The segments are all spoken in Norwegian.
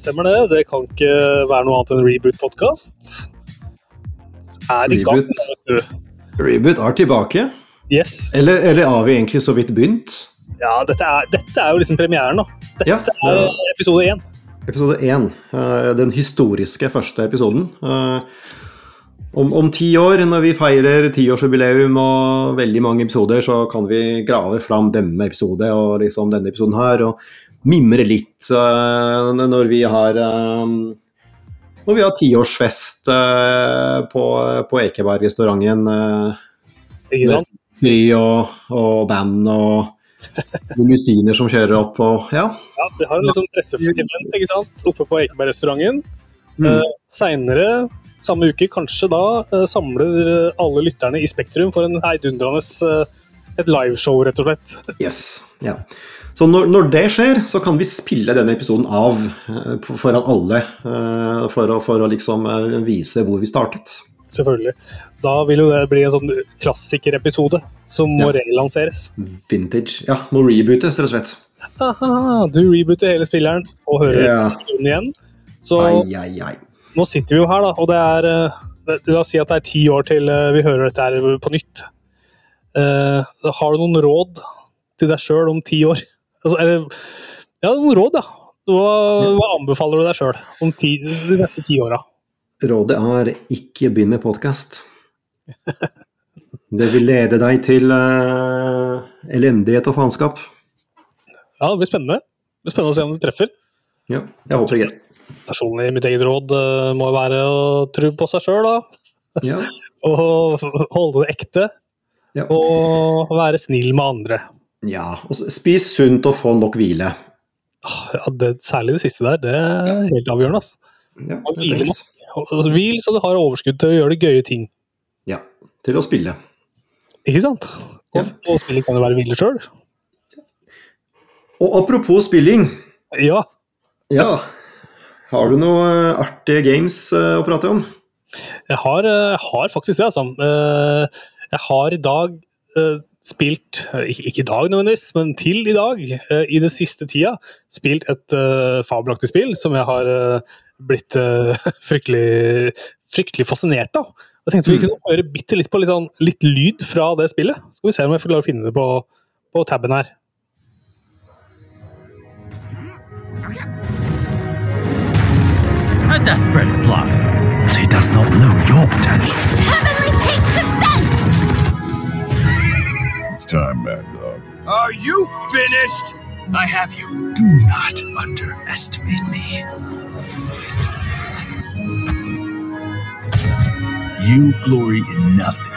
stemmer det. Det kan ikke være noe annet enn Reboot-podkast. Er i gang. Reboot. Reboot er tilbake. Yes. Eller, eller har vi egentlig så vidt begynt? Ja, dette er, dette er jo liksom premieren, da. Dette Ja, er det episode én. Episode én. eh, Den historiske første episoden. Eh, Om, om ti år, når vi feirer tiårsjubileum og veldig mange episoder, så kan vi grave fram denne episode og liksom denne episoden her, og mimre litt eh, når vi har eh, når vi har tiårsfest eh, på, på Ekeberg-restauranten. Ikke sant? Fri og, og band og limousiner som kjører opp og ja. Ja, Vi har en liksom presseevent ikke sant? oppe på Ekeberg-restauranten. Mm. Uh, Seinere samme uke, kanskje da, uh, samler alle lytterne i Spektrum for en heidundrende uh, et liveshow, rett og slett. Yes. Ja. Så når, når det skjer, så kan vi spille denne episoden av eh, foran alle. eh, For å, for å liksom eh, vise hvor vi startet. Selvfølgelig. Da vil jo det bli en sånn klassikerepisode som må Ja. relanseres. Vintage. Ja, må rebootes, rett og slett. Aha, du rebooter hele spilleren og hører Ja. inn igjen. Så Ai, ai, ai. nå sitter vi jo her, da, og det er La oss si at det er ti år til vi hører dette her på nytt. Uh, har du noen råd til deg sjøl om ti år? Altså, eller Ja, noen råd, da. Hva, hva anbefaler du deg sjøl om ti, de neste ti åra? Rådet er ikke begynn med podkast. Det vil lede deg til uh, elendighet og faenskap. Ja, det blir spennende. Det blir spennende å se om det treffer. Ja, jeg håper ikke. Personlig, mitt eget råd uh, må være å tro på seg sjøl, da. Ja. Og holde det ekte. Ja. Og være snill med andre. Ja. Og spis sunt og få nok hvile. Ja, det, særlig det siste der, det er helt avgjørende. ass. Ja, hvil. Altså, Hvil så du har overskudd til å gjøre de gøye ting. ja. Til å spille. Ikke sant? Ja. Og, og spillet kan jo være hvile sjøl. Og apropos spilling. Ja. Ja. Har du noe artige games eh, å prate om? Jeg har, eh, jeg har faktisk det, altså. Eh, Jeg har i dag eh, spilt, eh, ikke i dag nødvendigvis, men til i dag, eh, i den siste tida, spilt et uh, fabelaktig spill som jeg har uh, blitt uh, fryktelig, fryktelig fascinert av. Jeg tenkte vi Mm. kunne høre bitte litt på litt, sånn, litt lyd fra det spillet. Skal vi se om jeg får klare å finne det på, på tabben her. A desperate bluff. But he does not know your potential. Heavenly time, Mad Dog. Um, Are you finished? I have you. Do not underestimate me. You glory in nothing.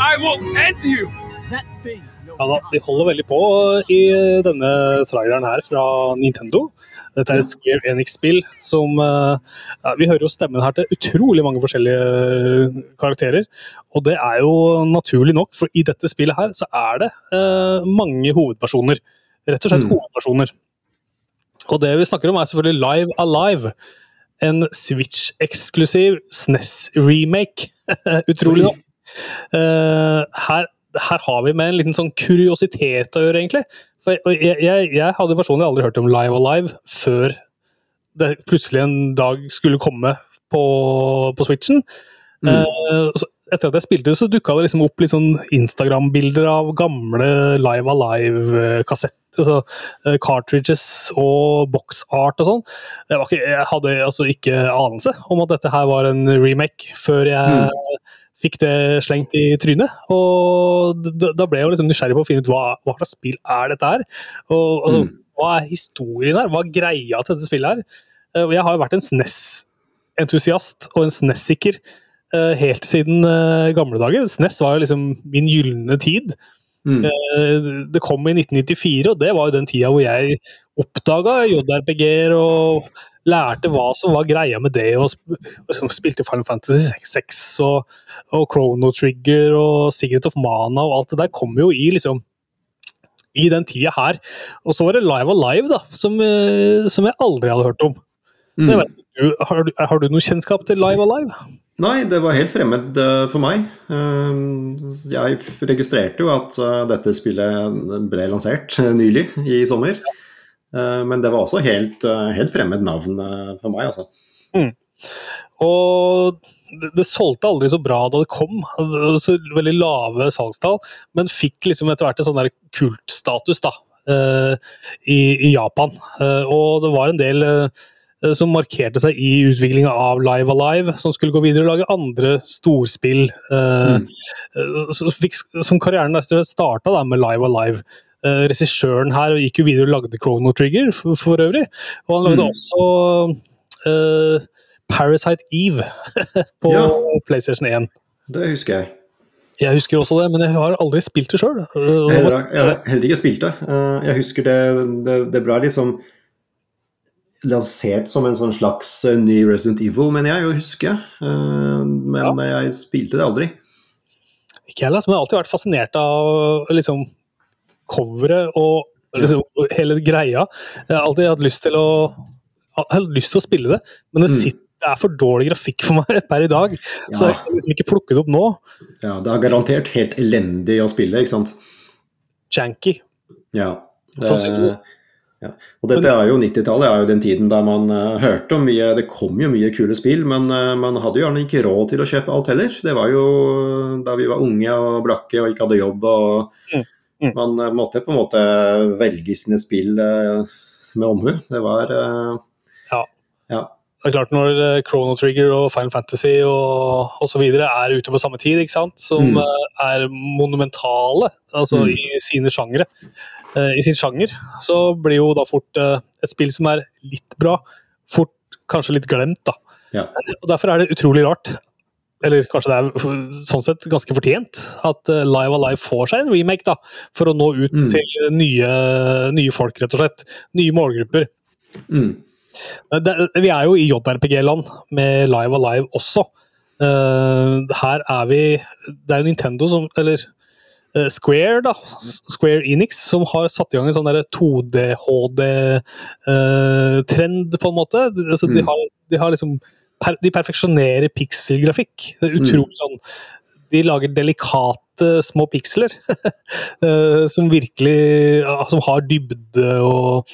I will end you! That thing's no Ja, da, de holder veldig på i denne traileren her fra Nintendo. Dette er et Square Enix-spill som eh, ja, Vi hører jo stemmen her til utrolig mange forskjellige eh, karakterer. Og det er jo naturlig nok, for i dette spillet her så er det eh, mange hovedpersoner. Rett og slett Mm. hovedpersoner. Og det vi snakker om, er selvfølgelig Live Alive. En Switch-eksklusiv SNES-remake. utrolig nok. Eh, her, her har vi med en liten sånn kuriositet å gjøre, egentlig. For jeg, jeg, jeg hadde personlig aldri hørt om Live Alive før det plutselig en dag skulle komme på, på Switchen. Mm. Eh, så etter at jeg spilte, så dukka det liksom opp litt sånn Instagram-bilder av gamle Live Alive-kassetter. Altså, eh, cartridges og boxart og sånn. Jeg, jeg hadde altså ikke anelse om at dette her var en remake, før jeg fikk det slengt i trynet. Og da ble jeg jo liksom nysgjerrig på å finne ut hva, hva slags spill er dette her. Og, og Mm. Hva er historien her? Hva er greia til dette spillet her? Eh, og Jeg har jo vært en SNES-entusiast og en SNES-sikker eh, helt siden eh, gamle dager. SNES var jo liksom min gylne tid. Mm. Det kom i 1994, og det var jo den tida hvor jeg oppdaga JRPG-er og lærte hva som var greia med det, og sp spilte Final Fantasy 6 og, og Chrono Trigger og Secret of Mana og alt det der kom jo i liksom i den tida her. Og så var det Live Alive, da, som, eh, som jeg aldri hadde hørt om. Mm. Vet, du, har, du, har du noe kjennskap til Live Alive? Nei, det var helt fremmed eh, for meg. Eh, Jeg registrerte jo at dette spillet ble lansert nylig, i sommer. Eh, men det var også helt, eh, helt fremmed navn eh, for meg, altså. Og det, det solgte aldri så bra da det kom. Så veldig lave salgstall, men fikk liksom etter hvert en sånn der kultstatus da, eh, i, i Japan. Eh, og det var en del eh, som markerte seg i utviklinga av Live Alive, som skulle gå videre og lage andre storspill. Mm. eh, så fikk, som karrieren starta med Live Alive. Uh, Regissøren her gikk jo videre og lagde Chrono Trigger for, for øvrig. Og han lagde Mm. også uh, Parasite Eve på Ja. PlayStation 1. Det husker jeg. Jeg husker også det, men jeg har aldri spilt det sjøl. Jeg har heller, ikke spilt det. Eh, Jeg husker det, det, det ble liksom lansert som en sånn slags eh, ny Resident Evil, mener jeg å huske. Men Men jeg spilte det aldri. Ikke heller, som jeg har alltid vært fascinert av liksom, coveret og liksom, hele greia. Jeg har alltid hatt lyst til å, lyst til å spille det, men det, Mm. sitter, det er for dårlig grafikk for meg per i dag. Så jeg kan liksom ikke plukke det opp nå. Ja, det er garantert helt elendig å spille, ikke sant. Janky. Ja. Det, ja. Og dette er jo 90-tallet, er jo den tiden der man uh, hørte om mye Det kom jo mye kule spill, men uh, man hadde jo gjerne ikke råd til å kjøpe alt heller. Det var jo da vi var unge og blakke og ikke hadde jobb og Mm, mm. Man eh, måtte på en måte velge sine spill eh, med omhu. Det var eh, Ja. ja. Det er klart Når Chrono Trigger og Final Fantasy og, osv. er ute på samme tid, som Mm. er monumentale altså Mm. i sine sjangre, i sin sjanger, så blir jo da fort et spill som er litt bra, fort kanskje litt glemt. da. Ja. Og Derfor er det utrolig rart, eller kanskje det er sånn sett ganske fortjent, at eh, Live Alive får seg en remake da, for å nå ut Mm. til nye, nye folk, rett og slett. Nye målgrupper. Mm. Det, vi er jo i JRPG-land med Live Alive også. Uh, her er vi Det er jo Nintendo som Eller uh, Square, da. Square Enix, som har satt i gang en sånn 2D-HD-trend, på en måte. Altså, de, Mm. har, de har liksom per, De perfeksjonerer pikselgrafikk. Det er utrolig sånn De lager delikate små piksler eh, som virkelig Som har dybde og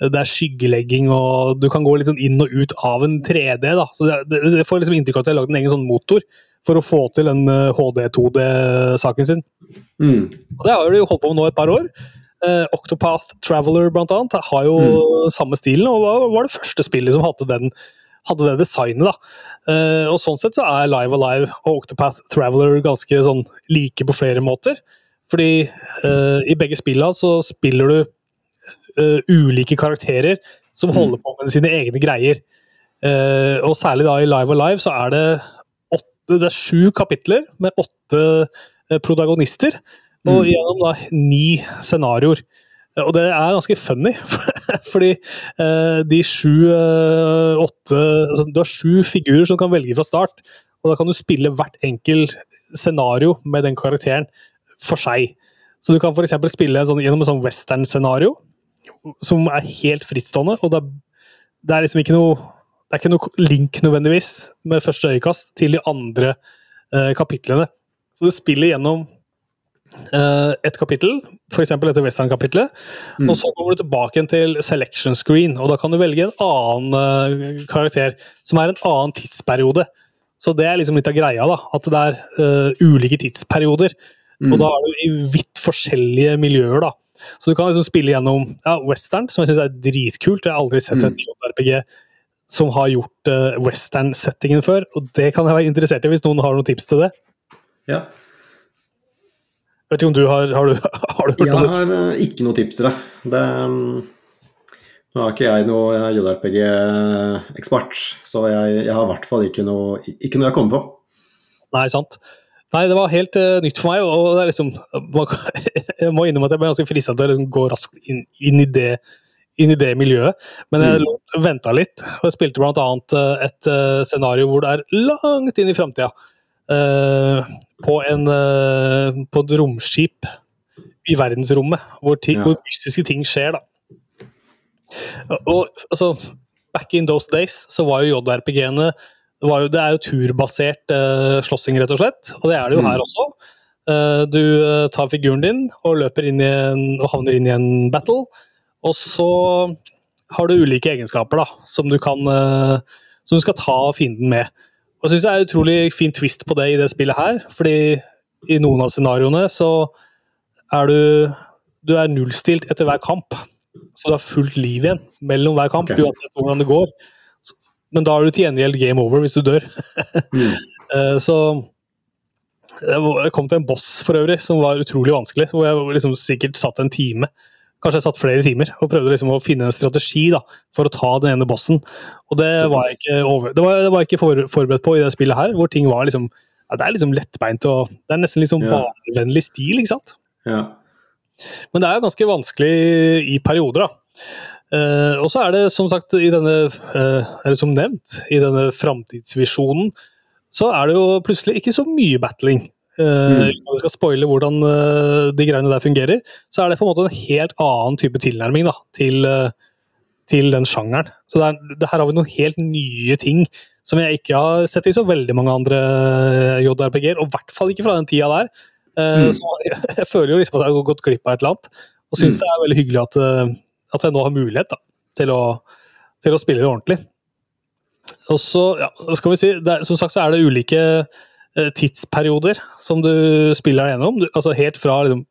det er skyggelegging og du kan gå litt sånn inn og ut av en 3D. da, så det, det, får liksom inntrykk av at de har lagd en egen sånn motor for å få til den eh, HD2D-saken sin. Mm. Og Det har de holdt på med nå et par år. Eh, Octopath Traveler blant annet har jo samme stilen, og var, var det første spillet som hadde, den, hadde det designet. da. Eh, og Sånn sett så er Live Alive og Octopath Traveler ganske sånn like på flere måter. Fordi uh, i begge spillene så spiller du uh, ulike karakterer som holder på med sine egne greier. Uh, og særlig da i Live Alive så er det, åtte, det er sju kapitler med åtte protagonister. Og Mm. gjennom da ni scenarioer. Eh, Og det er ganske funny, fordi eh, de sju eh, åtte altså, Du har sju figurer som du kan velge fra start, og da kan du spille hvert enkelt scenario med den karakteren for seg. Så du kan f.eks. spille sånn, gjennom en sånn western-scenario som er helt frittstående, og det er, det er liksom ikke noe det er ikke noe link nødvendigvis med første øyekast til de andre eh, kapitlene. Så du spiller gjennom et kapittel, f.eks. etter western-kapitlet, Mm. og så går du tilbake til selection screen, og da kan du velge en annen eh, karakter, som er en annen tidsperiode. Så det er liksom litt av greia, da, at det er uh, ulike tidsperioder. Mm. Og da er du i vidt forskjellige miljøer, da. Så du kan liksom spille gjennom ja, western, som jeg syns er dritkult. Jeg har aldri sett Mm. RPG som har gjort uh, western-settingen før, og det kan jeg være interessert i hvis noen har noen tips til det. Ja. Jeg vet ikke om du har, har, du, har du hørt Jeg om det? har eh, ikke noe tips til deg. Det, mm, nå er ikke jeg noe JRPG-ekspert, så jeg, jeg har i hvert fall ikke noe, ikke noe jeg kommer på. Nei, sant. Nei, det var helt uh, nytt for meg, og det er liksom Jeg må innrømme at jeg ble ganske frista til å liksom gå raskt inn, inn, i det, inn i det miljøet, men jeg Mm. venta litt. Og jeg spilte annet eh, et uh, scenario hvor det er langt inn i framtida. Eh, på, en, eh, på et romskip i verdensrommet, hvor, Ja. hvor mystiske ting skjer, da. Og altså, back in those days så var jo JRPG-ene det, det er jo turbasert uh, slåssing, rett og slett. Og det er det jo Mm. her også. Uh, du uh, tar figuren din og løper inn i en, og havner inn i en battle. Og så har du ulike egenskaper da, som du kan som du skal ta fienden med. Og jeg syns det er utrolig fin twist på det i det spillet her, fordi i noen av scenarioene så er du du er nullstilt etter hver kamp. Så du har fullt liv igjen mellom hver kamp, okay. uansett hvordan det går. Men da er du til gjengjeld game over hvis du dør. Mm. Eh, Så jeg jeg kom til en boss for øvrig som var utrolig vanskelig, hvor jeg liksom sikkert satt en time. Kanskje jeg satt flere timer og prøvde liksom å finne en strategi da, for å ta den ene bossen. Og det var jeg ikke, over, det var, det var jeg ikke for, forberedt på i det spillet her, hvor ting var liksom ja, Det er liksom lettbeint og det er nesten liksom Ja. barnevennlig stil, ikke sant? Ja. Men det er jo ganske vanskelig i perioder, da. Eh, og så er det som sagt i denne, eh, eller som nevnt, i denne framtidsvisjonen, så er det jo plutselig ikke så mye battling. Uten at vi skal spoile hvordan eh, de greiene der fungerer, så er det på en måte en helt annen type tilnærming da, til, eh, til den sjangeren. Så det, er, det her har vi noen helt nye ting som jeg ikke har sett i så veldig mange andre JRPG-er, og i hvert fall ikke fra den tida der. Mm. Så jeg, jeg føler jo liksom at jeg har gått glipp av et eller annet, og syns Mm. det er veldig hyggelig at, at jeg nå har mulighet da, til, å, til å spille det ordentlig. Og så, ja, skal vi si, det som sagt så er det ulike tidsperioder som du spiller deg gjennom. Du, altså helt fra liksom,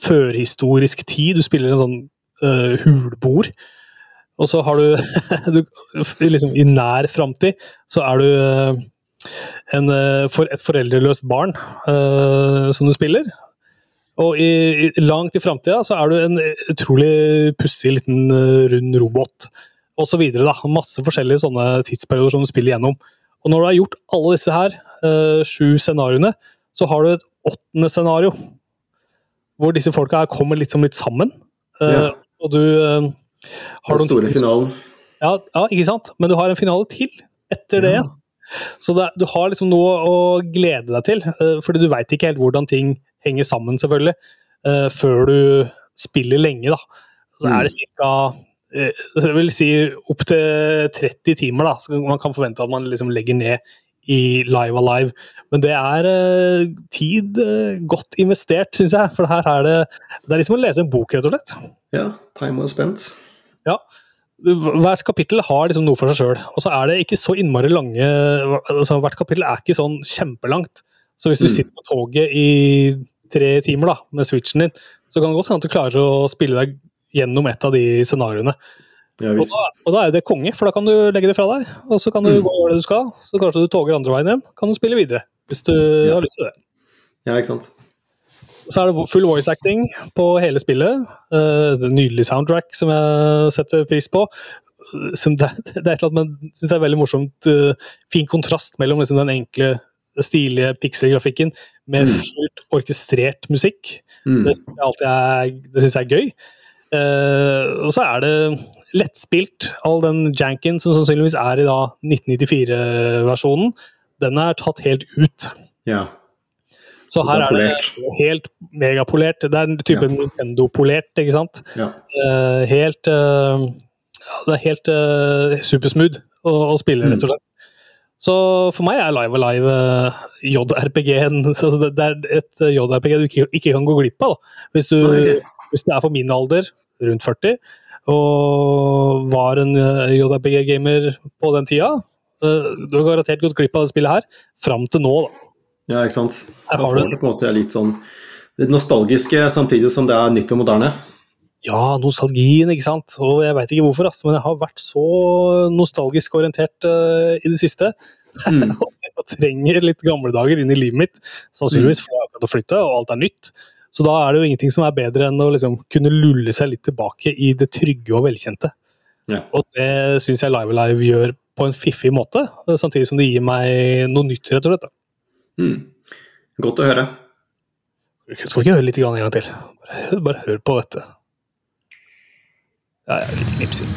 førhistorisk tid, du spiller en sånn uh, hulboer. Og så har du, du liksom, I nær framtid så er du eh, en, eh, for et foreldreløst barn uh, som du spiller. Og i, i, langt i framtida så er du en utrolig pussig liten eh, rund robot. Og så videre, da. Masse forskjellige sånne tidsperioder som du spiller gjennom. Og når du har gjort alle disse her, eh, sju scenarioene, så har du et åttende scenario. Hvor disse folka her kommer litt litt sammen. Eh, Ja. Og du eh, har Den store finalen. ja, ja, ikke sant? Men du har en finale til etter det. Ja. Så det, du har liksom noe å glede deg til, uh, fordi du veit ikke helt hvordan ting henger sammen, selvfølgelig, uh, før du spiller lenge, da. Så Mm. er det ca. Jeg vil si opptil 30 timer da, så man kan forvente at man liksom legger ned i Live Alive. Men det er uh, tid uh, godt investert, syns jeg. For her er det Det er liksom å lese en bok, rett og slett. Ja, time was spent. Ja. Hvert kapittel har liksom noe for seg sjøl, og så er det ikke så innmari lange altså Hvert kapittel er ikke sånn kjempelangt. Så hvis du Mm. sitter på toget i tre timer da, med switchen din, så kan det godt hende at du klarer å spille deg gjennom et av de scenarioene. Ja, Og da, og da er det konge, for da kan du legge det fra deg, og så kan du Mm. gå og gjøre det du skal. Så kanskje du toger andre veien igjen, kan du spille videre. Hvis du Ja. har lyst til det. Ja, ikke sant. Så er det full voice acting på hele spillet. Uh, det er Nydelig soundtrack som jeg setter pris på. Som det, det er et eller annet men synes det er veldig morsomt. Uh, fin kontrast mellom liksom den enkle, stilige pixel-grafikken med Mm. fullt orkestrert musikk. Mm. Det syns jeg alltid er, synes jeg er gøy. Uh, og så er det lettspilt. All den janken som sannsynligvis er i da 1994-versjonen, den er tatt helt ut. Ja. Så Så her er det helt megapolert. Det er en type Ja. Nintendo-polert, ikke sant? ja. Eh, helt ja, Det er helt uh, supersmooth å, å spille, Mm. rett og slett. Så for meg er Live Alive uh, JRPG-en altså det, det er et JRPG du ikke, ikke kan gå glipp av. Da. Hvis, du, hvis du er på min alder, rundt 40, og var en eh, JRPG-gamer på den tida, eh, du har garantert gått glipp av det spillet her, fram til nå. da. ja, ikke sant. Her har du- det på en måte litt sånn litt nostalgiske samtidig som det er nytt og moderne. Ja, nostalgien, ikke sant. Og jeg veit ikke hvorfor, ass, men jeg har vært så nostalgisk orientert uh, i det siste. Mm. jeg trenger litt gamle dager inn i livet mitt. Sannsynligvis, for jeg har akkurat å flytte, og alt er nytt. Så da er det jo ingenting som er bedre enn å liksom kunne lulle seg litt tilbake i det trygge og velkjente. Ja. Og det syns jeg Live Alive gjør på en fiffig måte, eh, samtidig som det gir meg noe nytt, rett og slett. Mm. Godt å høre. Skal vi ikke høre litt en gang til? Bare, hør- bare hør på dette. Ja, ja, litt knipsing.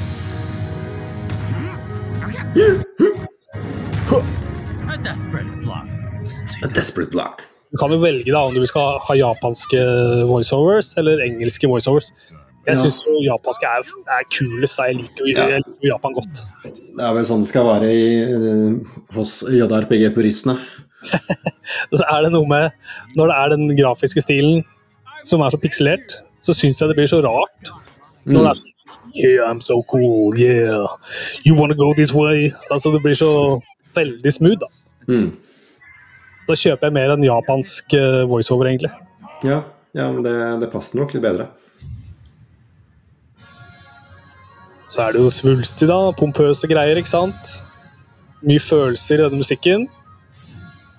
A desperate block. A desperate block. Du kan jo velge da om du skal ha japanske voiceovers eller engelske voiceovers. Jeg syns jo japanske er, er kulest. Jeg liker jo jeg liker Japan godt. Det er vel sånn det skal være i, eh, hos JRPG-puristene. Så er det noe med Når det er den grafiske stilen som er så pikselert, så syns jeg det blir så rart Når det er sånn Yeah, I'm so cool, yeah. You wanna go this way? Altså, det blir så veldig smooth, da. Mm. Da kjøper jeg mer enn japansk eh, voiceover, egentlig. Ja, ja men det, det passer nok litt bedre. Så er det jo svulstig, da. Pompøse greier, ikke sant? Mye følelser i denne musikken.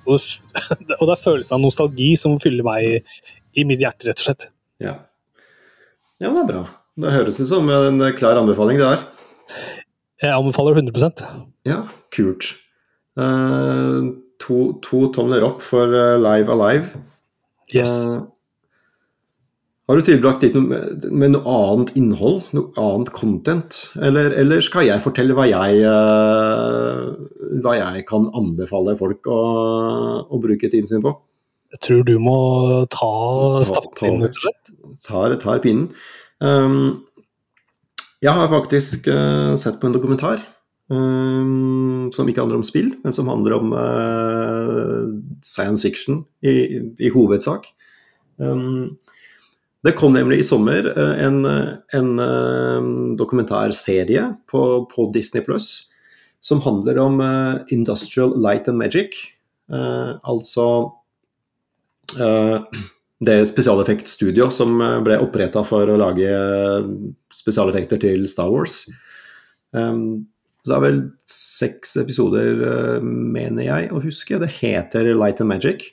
Og og det er følelsen av nostalgi som fyller meg i, i mitt hjerte, rett og slett. Ja. ja, men det er bra. Det høres ut som en klar anbefaling, det er. Jeg anbefaler 100% Ja, kult. Eh, to, to tomler opp for eh, Live Alive. Yes. Uh, har du tilbrakt litt noe med, noe annet innhold? Noe annet content? Eller, eller skal jeg fortelle hva jeg, eh, hva jeg kan anbefale folk å, å bruke tiden sin på? Jeg tror du må ta Ta- ta stafettpinnen, rett og slett. Tar, tar pinnen. Um, jeg har faktisk uh, sett på en dokumentar um, som ikke handler om spill, men som handler om uh, science fiction i, i hovedsak. Um, det kom nemlig i sommer eh, en, en uh, dokumentarserie på, på Disney Pluss som handler om uh, Industrial Light and Magic. Altså det spesialeffektstudio som ble oppretta for å lage spesialeffekter til Star Wars. Um, så det er vel seks episoder, eh, mener jeg å huske. Det heter Light and Magic.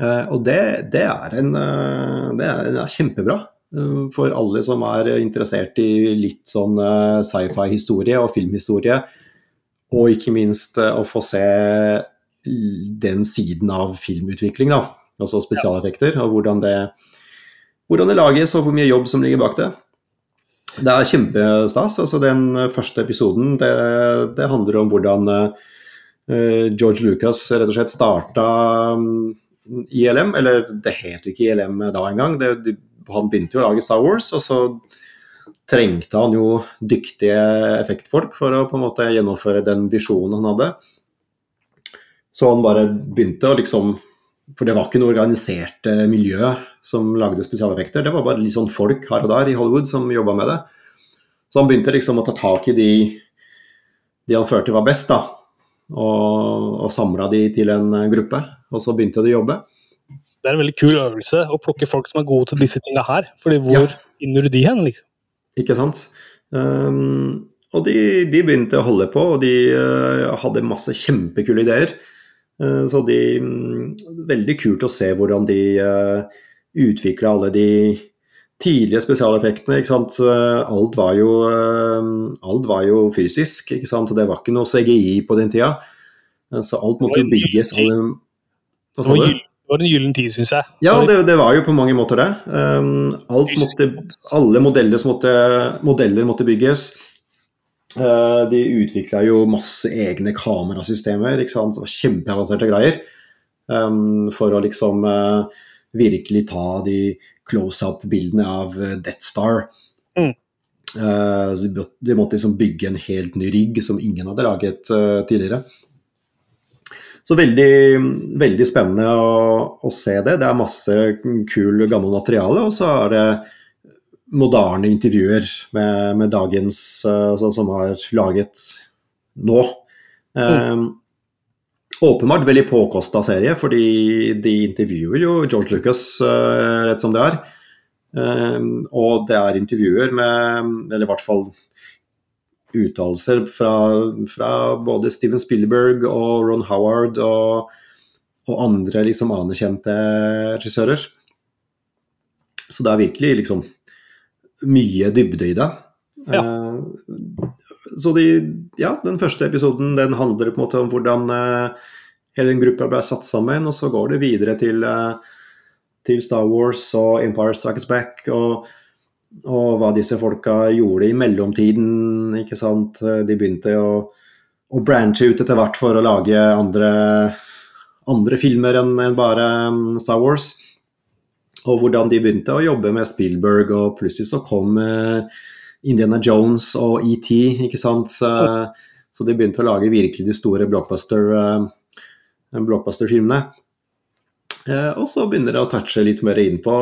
Eh, og det, det, er en, eh, det, er, er kjempebra for alle som er interessert i litt sånn sci-fi-historie og filmhistorie. Og ikke minst å få se den siden av filmutvikling, da. Altså spesialeffekter, og hvordan det, hvordan det lages og hvor mye jobb som ligger bak det. Det er kjempestas. altså Den første episoden det, det handler om hvordan uh, George Lucas rett og slett starta um, ILM. Eller det het jo ikke ILM da engang. Det, de, han begynte jo å lage Star Wars, og så trengte han jo dyktige effektfolk for å på en måte gjennomføre den visjonen han hadde. Så han bare begynte å liksom For det var ikke noe organisert eh, miljø som lagde spesialeffekter. Det var bare litt sånn folk her og der i Hollywood som jobba med det. Så han begynte liksom å ta tak i de, de han følte var best, da. Og, og samla de til en eh, gruppe. Og så begynte de å jobbe. Det er en veldig kul øvelse å plukke folk som er gode til disse tinga her. Fordi hvor Ja. finner du de hen, liksom? Ikke sant? Um, og de, de begynte å holde på, og de uh, hadde masse kjempekule ideer. Uh, så de um, Veldig kult å se hvordan de uh, utvikla alle de tidlige spesialeffektene. ikke sant? Eh, Alt var jo, eh, alt var jo fysisk, ikke sant? Det var ikke noe CGI på den tida. Eh, Så alt måtte jo bygges. Alle, hva sa var, du? det var en gyllen tid, syns jeg. Ja, det, det var jo på mange måter det. Um, måtte, alle modeller, måtte, modeller måtte bygges. De utvikla jo masse egne kamerasystemer, ikke sant? Kjempeavanserte greier. Um, for å liksom virkelig ta de close-up-bildene av uh, Death Star. Mm. Uh, de, måtte liksom bygge en helt ny rigg som ingen hadde laget uh, tidligere. Så veldig, veldig spennende å, å se det. Det er masse kul, gammel materiale, og så er det moderne intervjuer med, med dagens eh, altså, som har laget nå. Eh, åpenbart veldig påkosta serie, fordi de intervjuer jo George Lucas uh, rett som det er. Eh, og det er intervjuer med Eller i hvert fall uttalelser fra, fra både Steven Spielberg og Ron Howard og, og andre liksom anerkjente regissører. Så det er virkelig liksom mye dybde i det. Eh, så de, ja, den første episoden den handler på en måte om hvordan eh, hele den gruppa ble satt sammen, og så går det videre til, eh, til Star Wars og Empire Strikes Back. og og hva disse folka gjorde i mellomtiden. ikke sant? De begynte å, å branche ut etter hvert for å lage andre, andre filmer enn en bare um, Star Wars. Og hvordan de begynte å jobbe med Spielberg, og plutselig så kom eh, Indiana Jones og ET, ikke sant. Så, så de begynte å lage virkelig de store blockbuster-filmene. blockbuster-filmene. Eh, og så begynner det å touche litt mer inn på,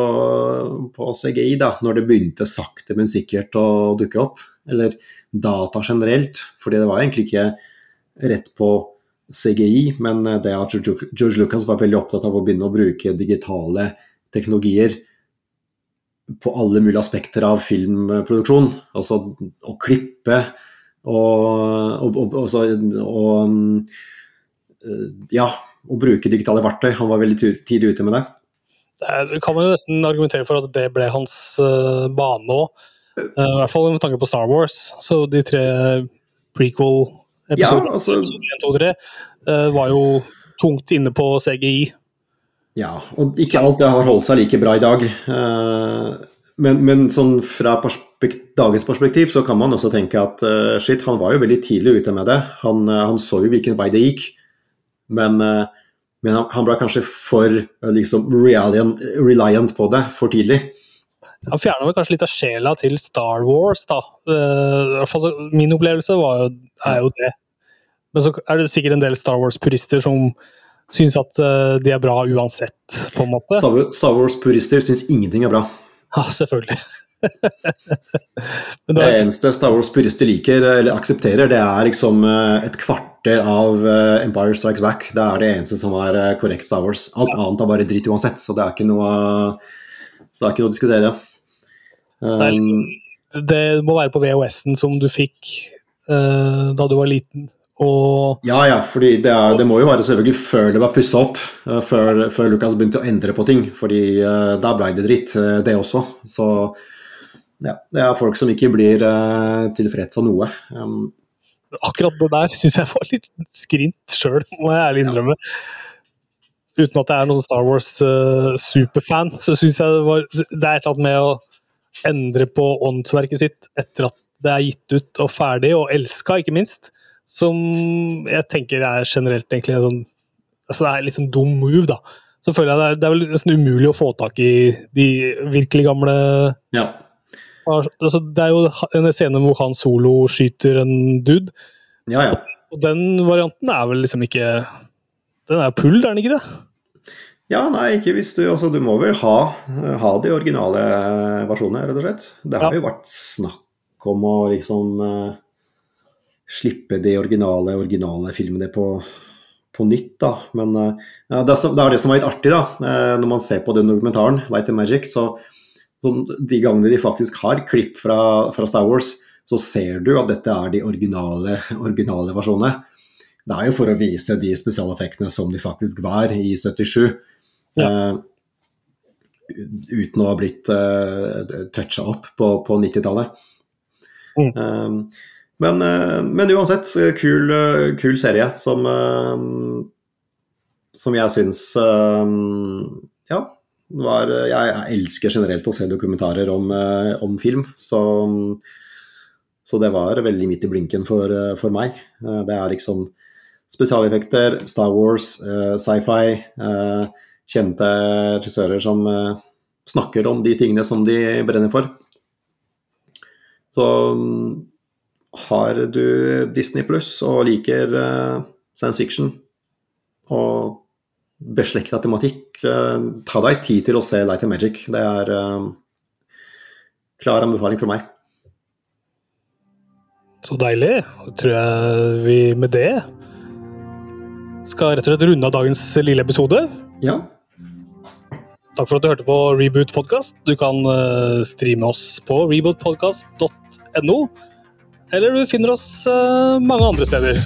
på CGI, da, når det begynte sakte, men sikkert å dukke opp. Eller data generelt, fordi det var egentlig ikke rett på CGI, men det at George George Lucas var veldig opptatt av å begynne å bruke digitale teknologier på alle mulige aspekter av filmproduksjon. Altså å klippe og, og, og, og, eh, ja, å bruke digitale verktøy. Han var veldig tidlig ute med det. Det kan man jo nesten argumentere for at det ble hans uh, bane òg. I hvert fall med tanke på Star Wars. Så de tre prequel-episodene, altså 1, 2, 3, eh, var jo tungt inne på CGI. Ja, og ikke alt det har holdt seg like bra i dag. Eh, Men, men sånn fra perspekt dagens perspektiv så kan man også tenke at eh, shit, han var jo veldig tidlig ute med det. Han, eh, han så jo hvilken vei det gikk. Men, men han, han ble kanskje for liksom reliant, reliant på det for tidlig. Han fjerna vel kanskje litt av sjela til Star Wars, da. Min opplevelse jo, er jo det. Men så er det sikkert en del Star Wars-purister som syns at eh, de er bra uansett, på en måte. Star Wars- Star Wars-purister syns ingenting er bra. Ja, selvfølgelig. Men Det det eneste Star Wars-purister liker eller aksepterer, det er liksom eh, et kvarter av eh, Empire Strikes Back. Det er det eneste som er eh, korrekt Star Wars. Alt annet er bare dritt uansett, så det er ikke noe, så det er ikke noe å diskutere. det, er Um, liksom, det må være på VHS-en som du fikk uh, da du var liten. Og ja, ja, fordi det, det må jo være selvfølgelig før det var pussa opp. eh, før, før Lucas begynte å endre på ting. fordi uh, da blei det dritt, uh, det også. Så ja, det er folk som ikke blir uh, tilfreds av noe. Um, akkurat det der syns jeg var litt skrint sjøl, må jeg ærlig innrømme. Uten at jeg er noen Star Wars-superfan, så syns jeg det var Det er et eller annet med å endre på åndsverket sitt etter at det er gitt ut og ferdig, og elska, ikke minst, som jeg tenker er generelt egentlig en sånn altså Det er litt sånn dum move, da. Så føler jeg det er, det er vel nesten umulig å få tak i de virkelig gamle ja. altså, Det er jo en scene hvor han solo skyter en dude. ja, ja. Og den varianten er vel liksom ikke Den er pull, er den ikke det? Ja, nei, ikke hvis du altså, Du må vel ha, ha de originale versjonene, rett og slett. Det har jo vært snakk om å liksom eh, slippe de originale, originale filmene på, på nytt, da. Men eh, ja, det, er, det er det som er litt artig, da. eh, når man ser på den dokumentaren, Light and Magic, så, så de gangene de faktisk har klipp fra, fra Star Wars, så ser du at dette er de originale, originale versjonene. Det er jo for å vise de spesialeffektene som de faktisk var i 77. Eh, uten å ha blitt uh, toucha opp på, på 90-tallet. Mm. Eh, men, eh, men uansett, kul, eh, kul serie som, eh, som jeg syns Ja, var, jeg, elsker generelt å se dokumentarer om, om film. Så, så det var veldig midt i blinken for, for meg. Det er liksom spesialeffekter, Star Wars, sci-fi. kjente regissører som snakker om de tingene som de brenner for. Så har du Disney pluss og liker eh, science fiction og beslekta tematikk, eh, ta deg tid til å se Light and Magic. Det er eh, klar anbefaling fra meg. Så deilig. Tror jeg vi med det skal rett og slett runde av dagens lille episode. Ja. Takk for at du hørte på Reboot Podcast. Du kan streame oss på rebootpodcast.no, eller du finner oss eh, mange andre steder.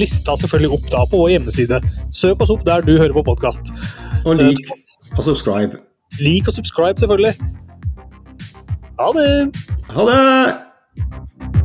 Lista selvfølgelig opp da på vår hjemmeside. Søk oss opp der du hører på podkast. Og lik og subscribe. Lik og subscribe, selvfølgelig. Ha det! Ha det!